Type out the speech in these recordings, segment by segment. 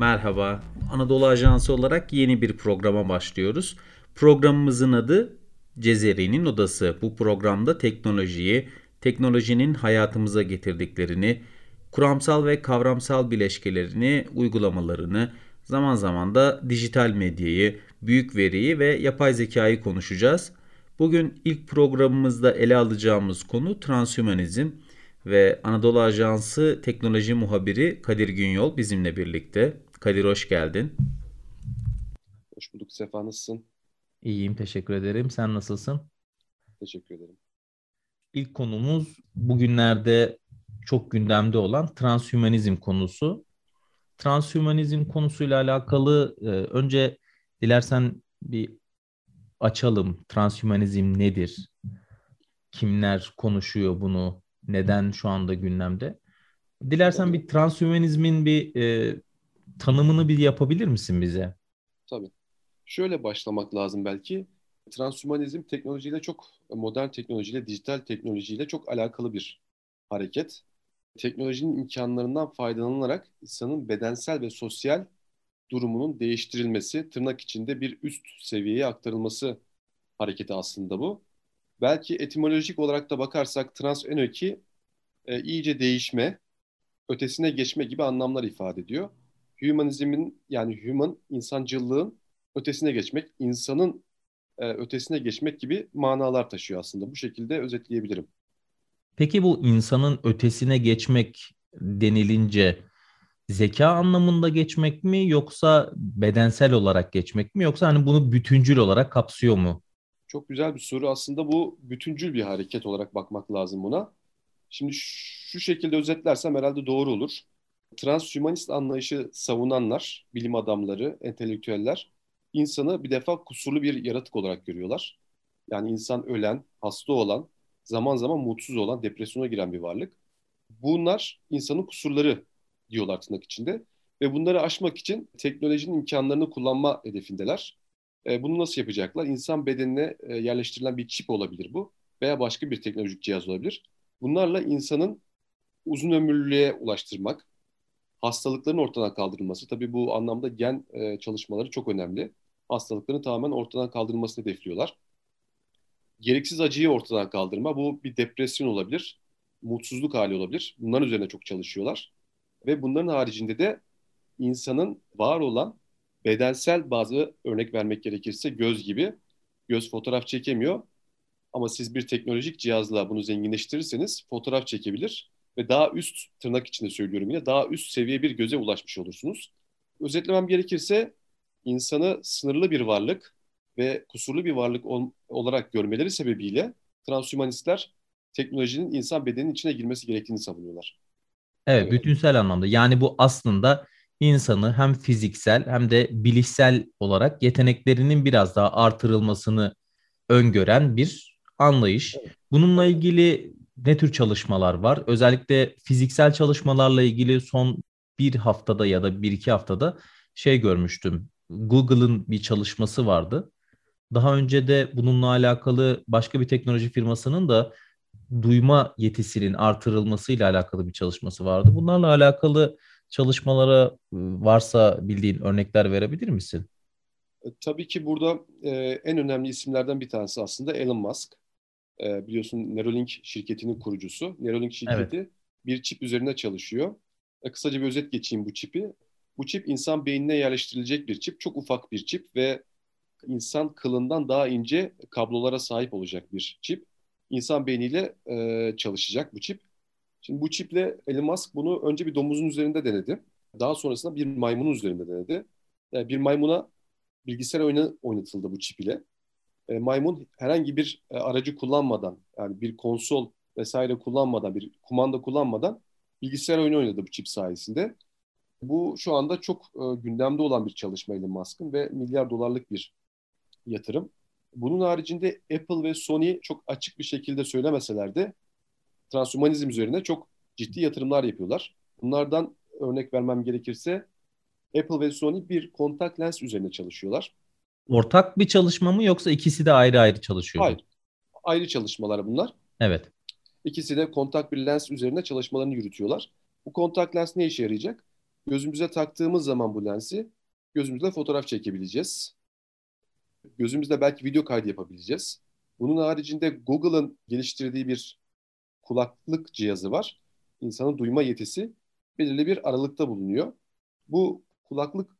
Merhaba. Anadolu Ajansı olarak yeni bir programa başlıyoruz. Programımızın adı Cezeri'nin Odası. Bu programda teknolojiyi, teknolojinin hayatımıza getirdiklerini, kuramsal ve kavramsal bileşkelerini, uygulamalarını, zaman zaman da dijital medyayı, büyük veriyi ve yapay zekayı konuşacağız. Bugün ilk programımızda ele alacağımız konu transhümanizm ve Anadolu Ajansı teknoloji muhabiri Kadir Günyol bizimle birlikte. Kadir hoş geldin. Hoş bulduk Sefa nasılsın? İyiyim teşekkür ederim. Sen nasılsın? Teşekkür ederim. İlk konumuz bugünlerde çok gündemde olan transhümanizm konusu. Transhümanizm konusuyla alakalı e, önce dilersen bir açalım. Transhümanizm nedir? Kimler konuşuyor bunu? Neden şu anda gündemde? Dilersen bir transhümanizmin bir e, tanımını bir yapabilir misin bize? Tabii. Şöyle başlamak lazım belki. Transhümanizm teknolojiyle çok, modern teknolojiyle, dijital teknolojiyle çok alakalı bir hareket. Teknolojinin imkanlarından faydalanarak insanın bedensel ve sosyal durumunun değiştirilmesi, tırnak içinde bir üst seviyeye aktarılması hareketi aslında bu. Belki etimolojik olarak da bakarsak trans enoki e, iyice değişme, ötesine geçme gibi anlamlar ifade ediyor. Humanizmin yani human, insancılığın ötesine geçmek, insanın e, ötesine geçmek gibi manalar taşıyor aslında. Bu şekilde özetleyebilirim. Peki bu insanın ötesine geçmek denilince zeka anlamında geçmek mi yoksa bedensel olarak geçmek mi yoksa hani bunu bütüncül olarak kapsıyor mu? Çok güzel bir soru. Aslında bu bütüncül bir hareket olarak bakmak lazım buna. Şimdi şu şekilde özetlersem herhalde doğru olur. Transhümanist anlayışı savunanlar, bilim adamları, entelektüeller insanı bir defa kusurlu bir yaratık olarak görüyorlar. Yani insan ölen, hasta olan, zaman zaman mutsuz olan, depresyona giren bir varlık. Bunlar insanın kusurları diyorlar tırnak içinde. Ve bunları aşmak için teknolojinin imkanlarını kullanma hedefindeler. E, bunu nasıl yapacaklar? İnsan bedenine e, yerleştirilen bir çip olabilir bu veya başka bir teknolojik cihaz olabilir. Bunlarla insanın uzun ömürlülüğe ulaştırmak, hastalıkların ortadan kaldırılması. Tabii bu anlamda gen e, çalışmaları çok önemli. Hastalıkların tamamen ortadan kaldırılmasını hedefliyorlar. Gereksiz acıyı ortadan kaldırma. Bu bir depresyon olabilir, mutsuzluk hali olabilir. Bunların üzerine çok çalışıyorlar. Ve bunların haricinde de insanın var olan bedensel bazı örnek vermek gerekirse göz gibi göz fotoğraf çekemiyor. Ama siz bir teknolojik cihazla bunu zenginleştirirseniz fotoğraf çekebilir ve daha üst tırnak içinde söylüyorum yine daha üst seviye bir göze ulaşmış olursunuz. Özetlemem gerekirse insanı sınırlı bir varlık ve kusurlu bir varlık ol- olarak görmeleri sebebiyle transhümanistler teknolojinin insan bedeninin içine girmesi gerektiğini savunuyorlar. Evet, bütünsel anlamda. Yani bu aslında insanı hem fiziksel hem de bilişsel olarak yeteneklerinin biraz daha artırılmasını öngören bir anlayış. Bununla ilgili ne tür çalışmalar var? Özellikle fiziksel çalışmalarla ilgili son bir haftada ya da bir iki haftada şey görmüştüm. Google'ın bir çalışması vardı. Daha önce de bununla alakalı başka bir teknoloji firmasının da duyma yetisinin artırılmasıyla alakalı bir çalışması vardı. Bunlarla alakalı çalışmalara ıı, varsa bildiğin örnekler verebilir misin? E, tabii ki burada e, en önemli isimlerden bir tanesi aslında Elon Musk. E, biliyorsun Neuralink şirketinin kurucusu. Neuralink şirketi evet. bir çip üzerinde çalışıyor. E, kısaca bir özet geçeyim bu çipi. Bu çip insan beynine yerleştirilecek bir çip. Çok ufak bir çip ve insan kılından daha ince kablolara sahip olacak bir çip. İnsan beyniyle e, çalışacak bu çip. Şimdi bu çiple Elon Musk bunu önce bir domuzun üzerinde denedi. Daha sonrasında bir maymunun üzerinde denedi. Yani bir maymuna bilgisayar oyunu oynatıldı bu çip ile. E, maymun herhangi bir e, aracı kullanmadan yani bir konsol vesaire kullanmadan bir kumanda kullanmadan bilgisayar oyunu oynadı bu çip sayesinde. Bu şu anda çok e, gündemde olan bir çalışma Elon Musk'ın ve milyar dolarlık bir yatırım. Bunun haricinde Apple ve Sony çok açık bir şekilde söylemeseler de transhumanizm üzerine çok ciddi yatırımlar yapıyorlar. Bunlardan örnek vermem gerekirse Apple ve Sony bir kontak lens üzerine çalışıyorlar. Ortak bir çalışma mı yoksa ikisi de ayrı ayrı çalışıyor? Hayır. Ayrı çalışmalar bunlar. Evet. İkisi de kontak bir lens üzerine çalışmalarını yürütüyorlar. Bu kontak lens ne işe yarayacak? Gözümüze taktığımız zaman bu lensi gözümüzle fotoğraf çekebileceğiz. Gözümüzle belki video kaydı yapabileceğiz. Bunun haricinde Google'ın geliştirdiği bir kulaklık cihazı var. İnsanın duyma yetisi belirli bir aralıkta bulunuyor. Bu kulaklık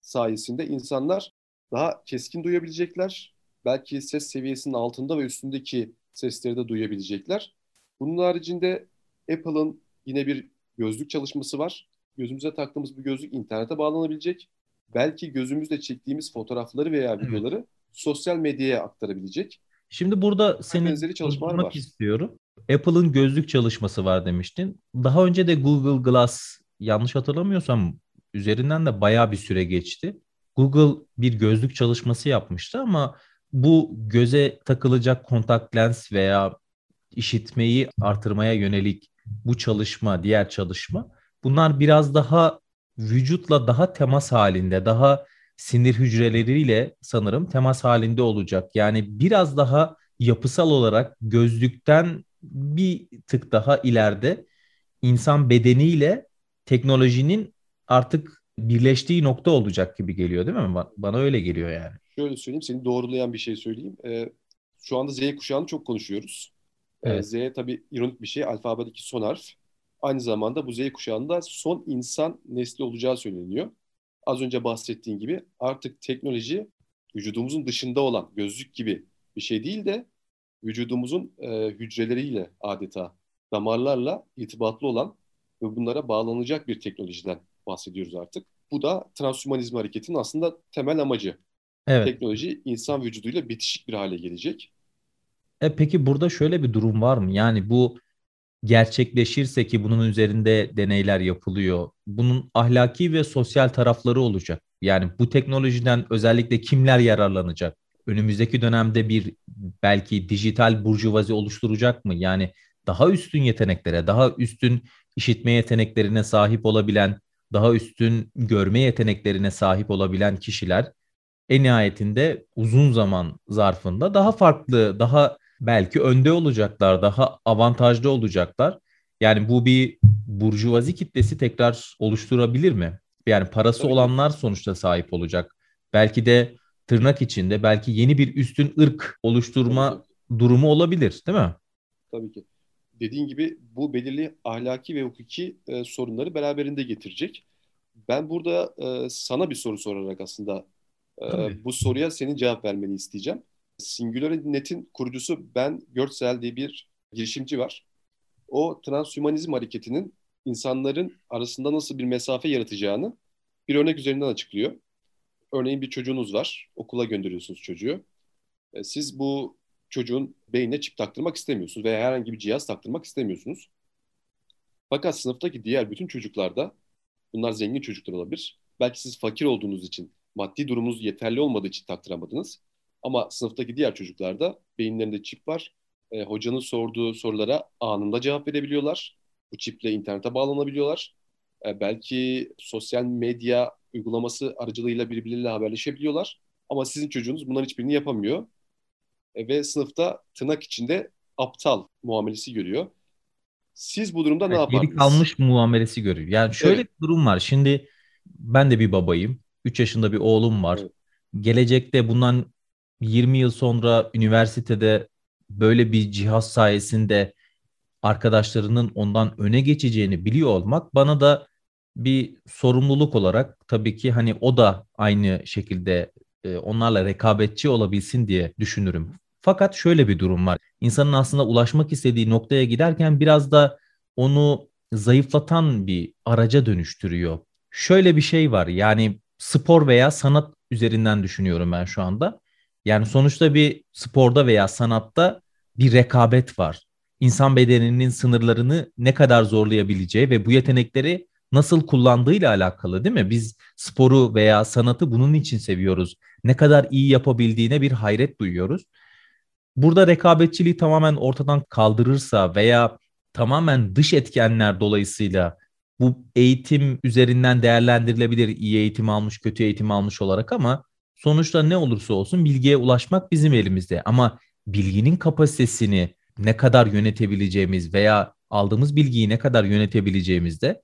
sayesinde insanlar daha keskin duyabilecekler. Belki ses seviyesinin altında ve üstündeki sesleri de duyabilecekler. Bunun haricinde Apple'ın yine bir gözlük çalışması var. Gözümüze taktığımız bu gözlük internete bağlanabilecek. Belki gözümüzle çektiğimiz fotoğrafları veya videoları evet. sosyal medyaya aktarabilecek. Şimdi burada seni çalışmak istiyorum. Apple'ın gözlük çalışması var demiştin. Daha önce de Google Glass yanlış hatırlamıyorsam üzerinden de bayağı bir süre geçti. Google bir gözlük çalışması yapmıştı ama bu göze takılacak kontak lens veya işitmeyi artırmaya yönelik bu çalışma, diğer çalışma bunlar biraz daha vücutla daha temas halinde, daha sinir hücreleriyle sanırım temas halinde olacak. Yani biraz daha yapısal olarak gözlükten bir tık daha ileride insan bedeniyle teknolojinin artık birleştiği nokta olacak gibi geliyor değil mi? Bana öyle geliyor yani. Şöyle söyleyeyim, seni doğrulayan bir şey söyleyeyim. Ee, şu anda Z kuşağını çok konuşuyoruz. Ee, evet. Z tabii ironik bir şey, alfabedeki son harf. Aynı zamanda bu Z kuşağında son insan nesli olacağı söyleniyor. Az önce bahsettiğin gibi artık teknoloji vücudumuzun dışında olan gözlük gibi bir şey değil de vücudumuzun e, hücreleriyle adeta damarlarla irtibatlı olan ve bunlara bağlanacak bir teknolojiden bahsediyoruz artık. Bu da transhumanizm hareketinin aslında temel amacı. Evet. Teknoloji insan vücuduyla bitişik bir hale gelecek. E peki burada şöyle bir durum var mı? Yani bu gerçekleşirse ki bunun üzerinde deneyler yapılıyor. Bunun ahlaki ve sosyal tarafları olacak. Yani bu teknolojiden özellikle kimler yararlanacak? Önümüzdeki dönemde bir belki dijital burjuvazi oluşturacak mı? Yani daha üstün yeteneklere, daha üstün işitme yeteneklerine sahip olabilen, daha üstün görme yeteneklerine sahip olabilen kişiler en nihayetinde uzun zaman zarfında daha farklı, daha belki önde olacaklar, daha avantajlı olacaklar. Yani bu bir burjuvazi kitlesi tekrar oluşturabilir mi? Yani parası olanlar sonuçta sahip olacak. Belki de tırnak içinde belki yeni bir üstün ırk oluşturma durumu olabilir, değil mi? Tabii ki. Dediğin gibi bu belirli ahlaki ve hukuki e, sorunları beraberinde getirecek. Ben burada e, sana bir soru sorarak aslında e, bu soruya senin cevap vermeni isteyeceğim. Singularity.net'in kurucusu Ben Görtsel diye bir girişimci var. O transhumanizm hareketinin insanların arasında nasıl bir mesafe yaratacağını bir örnek üzerinden açıklıyor. Örneğin bir çocuğunuz var, okula gönderiyorsunuz çocuğu. E, siz bu çocuğun beynine çip taktırmak istemiyorsunuz veya herhangi bir cihaz taktırmak istemiyorsunuz. Fakat sınıftaki diğer bütün çocuklarda, bunlar zengin çocuklar olabilir. Belki siz fakir olduğunuz için, maddi durumunuz yeterli olmadığı için taktıramadınız. Ama sınıftaki diğer çocuklarda beyinlerinde çip var. E, hocanın sorduğu sorulara anında cevap verebiliyorlar. Bu çiple internete bağlanabiliyorlar. E, belki sosyal medya uygulaması aracılığıyla birbirleriyle haberleşebiliyorlar. Ama sizin çocuğunuz bunların hiçbirini yapamıyor. E, ve sınıfta tırnak içinde aptal muamelesi görüyor. Siz bu durumda yani ne yapardınız? Geri kalmış muamelesi görüyor. Yani şöyle evet. bir durum var. Şimdi ben de bir babayım. 3 yaşında bir oğlum var. Evet. Gelecekte bundan 20 yıl sonra üniversitede böyle bir cihaz sayesinde arkadaşlarının ondan öne geçeceğini biliyor olmak bana da bir sorumluluk olarak tabii ki hani o da aynı şekilde e, onlarla rekabetçi olabilsin diye düşünürüm. Fakat şöyle bir durum var. İnsanın aslında ulaşmak istediği noktaya giderken biraz da onu zayıflatan bir araca dönüştürüyor. Şöyle bir şey var. Yani spor veya sanat üzerinden düşünüyorum ben şu anda. Yani sonuçta bir sporda veya sanatta bir rekabet var. İnsan bedeninin sınırlarını ne kadar zorlayabileceği ve bu yetenekleri nasıl kullandığıyla alakalı değil mi? Biz sporu veya sanatı bunun için seviyoruz. Ne kadar iyi yapabildiğine bir hayret duyuyoruz. Burada rekabetçiliği tamamen ortadan kaldırırsa veya tamamen dış etkenler dolayısıyla bu eğitim üzerinden değerlendirilebilir iyi eğitim almış kötü eğitim almış olarak ama sonuçta ne olursa olsun bilgiye ulaşmak bizim elimizde ama bilginin kapasitesini ne kadar yönetebileceğimiz veya aldığımız bilgiyi ne kadar yönetebileceğimiz de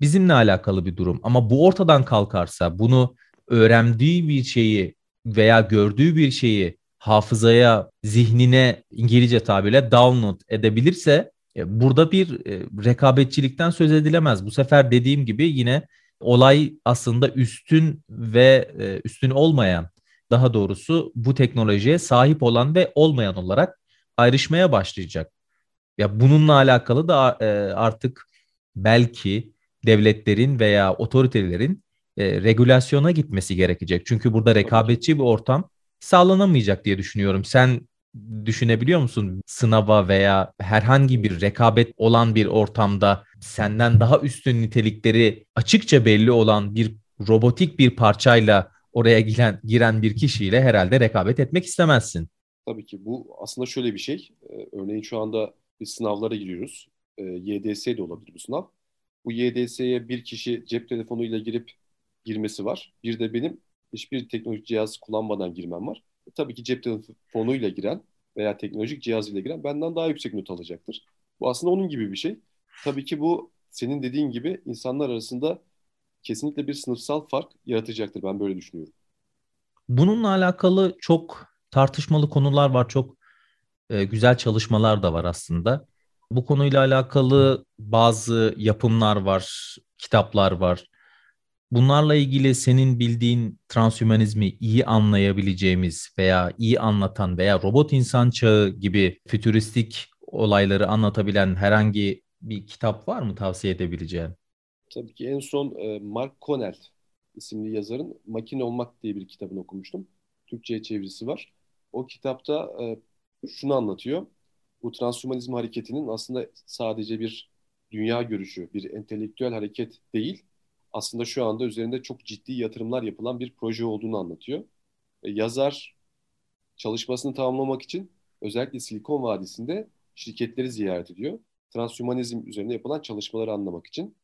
bizimle alakalı bir durum. Ama bu ortadan kalkarsa bunu öğrendiği bir şeyi veya gördüğü bir şeyi hafızaya, zihnine İngilizce tabirle download edebilirse e, burada bir e, rekabetçilikten söz edilemez. Bu sefer dediğim gibi yine olay aslında üstün ve e, üstün olmayan daha doğrusu bu teknolojiye sahip olan ve olmayan olarak ayrışmaya başlayacak. Ya bununla alakalı da artık belki devletlerin veya otoritelerin e, regülasyona gitmesi gerekecek. Çünkü burada rekabetçi bir ortam sağlanamayacak diye düşünüyorum. Sen düşünebiliyor musun sınava veya herhangi bir rekabet olan bir ortamda senden daha üstün nitelikleri açıkça belli olan bir robotik bir parçayla oraya giren, giren bir kişiyle herhalde rekabet etmek istemezsin. Tabii ki bu aslında şöyle bir şey. Ee, örneğin şu anda biz sınavlara giriyoruz. Ee, YDS de olabilir bu sınav. Bu YDS'ye bir kişi cep telefonuyla girip girmesi var. Bir de benim hiçbir teknolojik cihaz kullanmadan girmem var. E, tabii ki cep telefonuyla giren veya teknolojik cihazıyla giren benden daha yüksek not alacaktır. Bu aslında onun gibi bir şey. Tabii ki bu senin dediğin gibi insanlar arasında kesinlikle bir sınıfsal fark yaratacaktır. Ben böyle düşünüyorum. Bununla alakalı çok tartışmalı konular var. Çok e, güzel çalışmalar da var aslında. Bu konuyla alakalı bazı yapımlar var, kitaplar var. Bunlarla ilgili senin bildiğin transhümanizmi iyi anlayabileceğimiz veya iyi anlatan veya robot insan çağı gibi fütüristik olayları anlatabilen herhangi bir kitap var mı tavsiye edebileceğin? Tabii ki en son e, Mark Connell isimli yazarın Makine Olmak diye bir kitabını okumuştum. Türkçe'ye çevirisi var. O kitapta e, şunu anlatıyor. Bu transhümanizm hareketinin aslında sadece bir dünya görüşü, bir entelektüel hareket değil, aslında şu anda üzerinde çok ciddi yatırımlar yapılan bir proje olduğunu anlatıyor. E, yazar çalışmasını tamamlamak için özellikle Silikon Vadisi'nde şirketleri ziyaret ediyor. Transhümanizm üzerine yapılan çalışmaları anlamak için.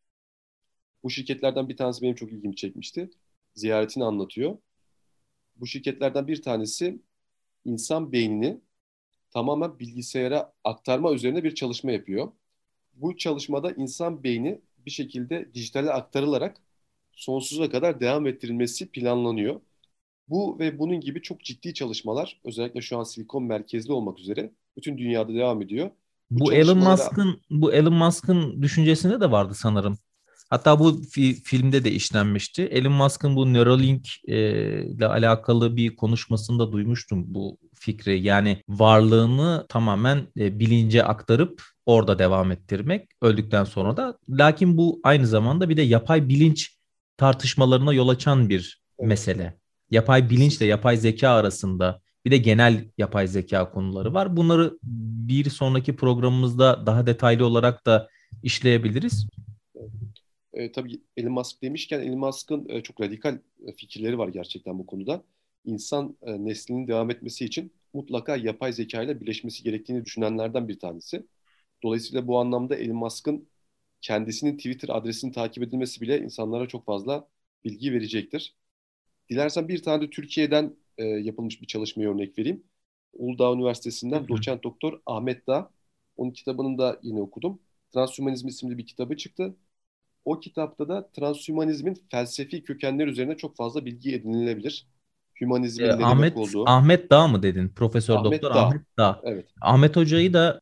Bu şirketlerden bir tanesi benim çok ilgimi çekmişti. Ziyaretini anlatıyor. Bu şirketlerden bir tanesi insan beynini tamamen bilgisayara aktarma üzerine bir çalışma yapıyor. Bu çalışmada insan beyni bir şekilde dijitale aktarılarak sonsuza kadar devam ettirilmesi planlanıyor. Bu ve bunun gibi çok ciddi çalışmalar özellikle şu an Silikon merkezli olmak üzere bütün dünyada devam ediyor. Bu, bu Elon Musk'ın bu Elon Musk'ın düşüncesinde de vardı sanırım. Hatta bu fi- filmde de işlenmişti. Elon Musk'ın bu Neuralink e, ile alakalı bir konuşmasında duymuştum bu fikri. Yani varlığını tamamen e, bilince aktarıp orada devam ettirmek öldükten sonra da. Lakin bu aynı zamanda bir de yapay bilinç tartışmalarına yol açan bir evet. mesele. Yapay bilinçle yapay zeka arasında bir de genel yapay zeka konuları var. Bunları bir sonraki programımızda daha detaylı olarak da işleyebiliriz. E, tabii Elon Musk demişken Elon Musk'ın e, çok radikal e, fikirleri var gerçekten bu konuda. İnsan e, neslinin devam etmesi için mutlaka yapay zeka ile birleşmesi gerektiğini düşünenlerden bir tanesi. Dolayısıyla bu anlamda Elon Musk'ın kendisinin Twitter adresini takip edilmesi bile insanlara çok fazla bilgi verecektir. Dilersen bir tane de Türkiye'den e, yapılmış bir çalışmaya örnek vereyim. Uludağ Üniversitesi'nden hı doçent doktor Ahmet Dağ. Onun kitabını da yine okudum. Transhümanizm isimli bir kitabı çıktı. O kitapta da transhümanizmin felsefi kökenler üzerine çok fazla bilgi edinilebilir. Hümanizmin ee, ne Ahmet, demek olduğu. Ahmet Dağ mı dedin? Profesör Ahmet Doktor Dağ. Ahmet Dağ. Evet. Ahmet Hoca'yı da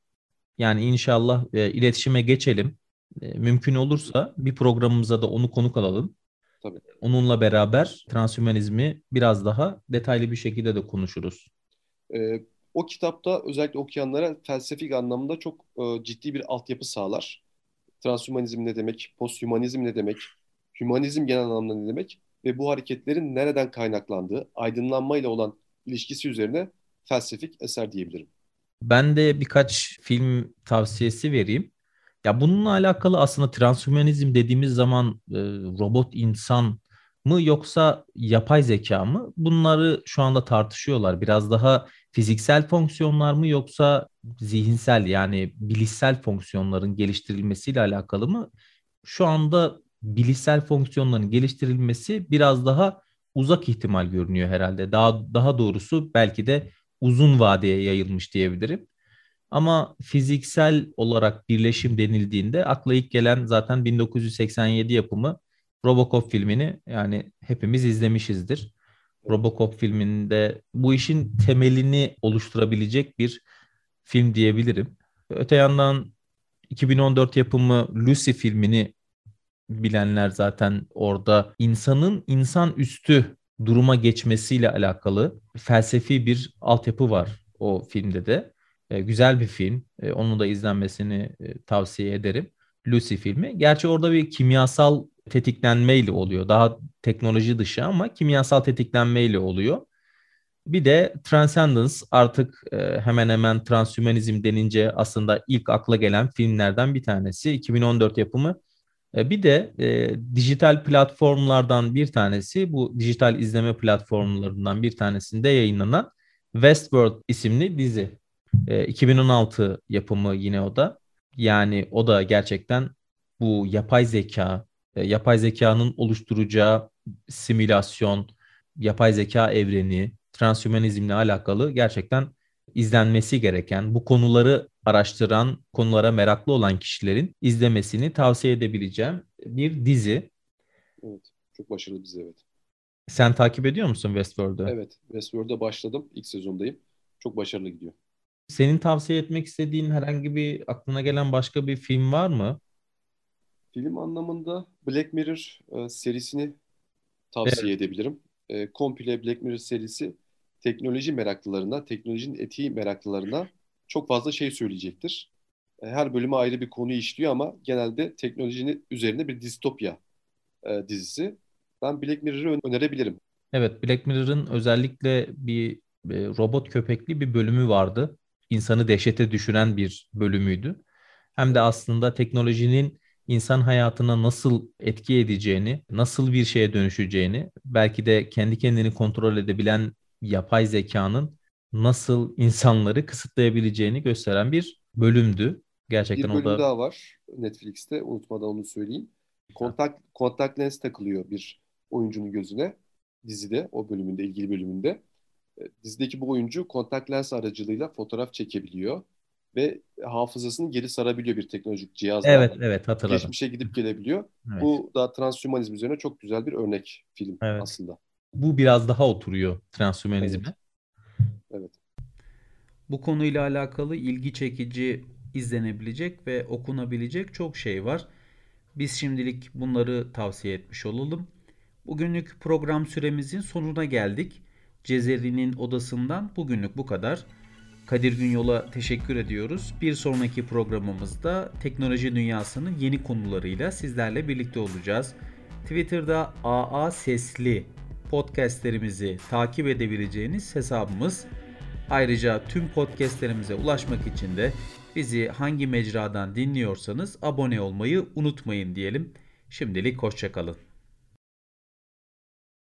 yani inşallah e, iletişime geçelim. E, mümkün olursa bir programımıza da onu konuk alalım. Tabii. Onunla beraber transhümanizmi biraz daha detaylı bir şekilde de konuşuruz. Ee, o kitapta özellikle okuyanlara felsefik anlamda çok e, ciddi bir altyapı sağlar. Transhümanizm ne demek, posthümanizm ne demek, hümanizm genel anlamda ne demek ve bu hareketlerin nereden kaynaklandığı, aydınlanmayla olan ilişkisi üzerine felsefik eser diyebilirim. Ben de birkaç film tavsiyesi vereyim. Ya bununla alakalı aslında transhümanizm dediğimiz zaman e, robot insan mı yoksa yapay zeka mı? Bunları şu anda tartışıyorlar. Biraz daha fiziksel fonksiyonlar mı yoksa zihinsel yani bilişsel fonksiyonların geliştirilmesiyle alakalı mı? Şu anda bilişsel fonksiyonların geliştirilmesi biraz daha uzak ihtimal görünüyor herhalde. Daha daha doğrusu belki de uzun vadeye yayılmış diyebilirim. Ama fiziksel olarak birleşim denildiğinde akla ilk gelen zaten 1987 yapımı Robocop filmini yani hepimiz izlemişizdir. Robocop filminde bu işin temelini oluşturabilecek bir film diyebilirim. Öte yandan 2014 yapımı Lucy filmini bilenler zaten orada insanın insan üstü duruma geçmesiyle alakalı felsefi bir altyapı var o filmde de. E, güzel bir film. E, onu da izlenmesini e, tavsiye ederim. Lucy filmi. Gerçi orada bir kimyasal tetiklenmeyle oluyor. Daha teknoloji dışı ama kimyasal tetiklenmeyle oluyor. Bir de Transcendence artık e, hemen hemen transhümanizm denince aslında ilk akla gelen filmlerden bir tanesi. 2014 yapımı. E, bir de e, dijital platformlardan bir tanesi bu dijital izleme platformlarından bir tanesinde yayınlanan Westworld isimli dizi. E, 2016 yapımı yine o da. Yani o da gerçekten bu yapay zeka, yapay zekanın oluşturacağı simülasyon, yapay zeka evreni, transhümanizmle alakalı gerçekten izlenmesi gereken, bu konuları araştıran, konulara meraklı olan kişilerin izlemesini tavsiye edebileceğim bir dizi. Evet, çok başarılı bir dizi evet. Sen takip ediyor musun Westworld'u? Evet, Westworld'a başladım. İlk sezondayım. Çok başarılı gidiyor. Senin tavsiye etmek istediğin herhangi bir aklına gelen başka bir film var mı? Film anlamında Black Mirror e, serisini tavsiye evet. edebilirim. E, komple Black Mirror serisi teknoloji meraklılarına, teknolojinin etiği meraklılarına çok fazla şey söyleyecektir. E, her bölümü ayrı bir konu işliyor ama genelde teknolojinin üzerine bir distopya e, dizisi. Ben Black Mirror'ı önerebilirim. Evet, Black Mirror'ın özellikle bir e, robot köpekli bir bölümü vardı. İnsanı dehşete düşüren bir bölümüydü. Hem de aslında teknolojinin insan hayatına nasıl etki edeceğini, nasıl bir şeye dönüşeceğini, belki de kendi kendini kontrol edebilen yapay zekanın nasıl insanları kısıtlayabileceğini gösteren bir bölümdü. Gerçekten bir bölüm o da... daha var Netflix'te. Unutmadan onu söyleyeyim. Kontak, kontak lens takılıyor bir oyuncunun gözüne dizide, o bölümünde, ilgili bölümünde. E, dizideki bu oyuncu kontak lens aracılığıyla fotoğraf çekebiliyor ve hafızasını geri sarabiliyor bir teknolojik cihazla. Evet, evet hatırladım. Geçmişe gidip gelebiliyor. Evet. Bu da transhümanizm üzerine çok güzel bir örnek film evet. aslında. Bu biraz daha oturuyor transhümanizme. Evet. evet. Bu konuyla alakalı ilgi çekici izlenebilecek ve okunabilecek çok şey var. Biz şimdilik bunları tavsiye etmiş olalım. Bugünlük program süremizin sonuna geldik. Cezeri'nin odasından bugünlük bu kadar. Kadir Günyol'a teşekkür ediyoruz. Bir sonraki programımızda teknoloji dünyasının yeni konularıyla sizlerle birlikte olacağız. Twitter'da AA Sesli podcastlerimizi takip edebileceğiniz hesabımız. Ayrıca tüm podcastlerimize ulaşmak için de bizi hangi mecradan dinliyorsanız abone olmayı unutmayın diyelim. Şimdilik hoşçakalın.